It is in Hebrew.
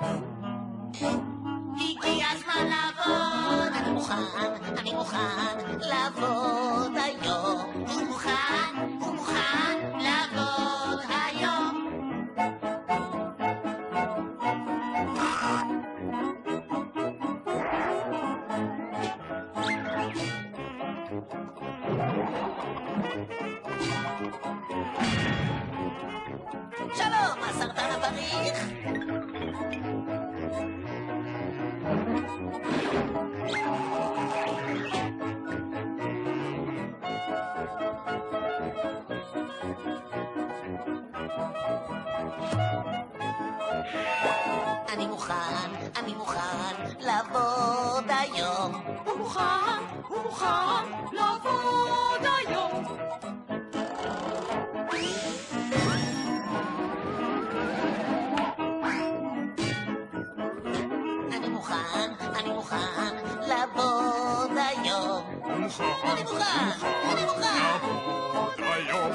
הגיע הזמן לעבוד, אני מוכן, אני מוכן לעבוד היום. הוא מוכן, הוא מוכן לעבוד היום. שלום, הסרטן הבריך. אני מוכן, אני מוכן לעבוד היום. הוא מוכן, הוא מוכן לעבוד היום. אני מוכן, אני מוכן לעבוד היום. אני מוכן, אני מוכן.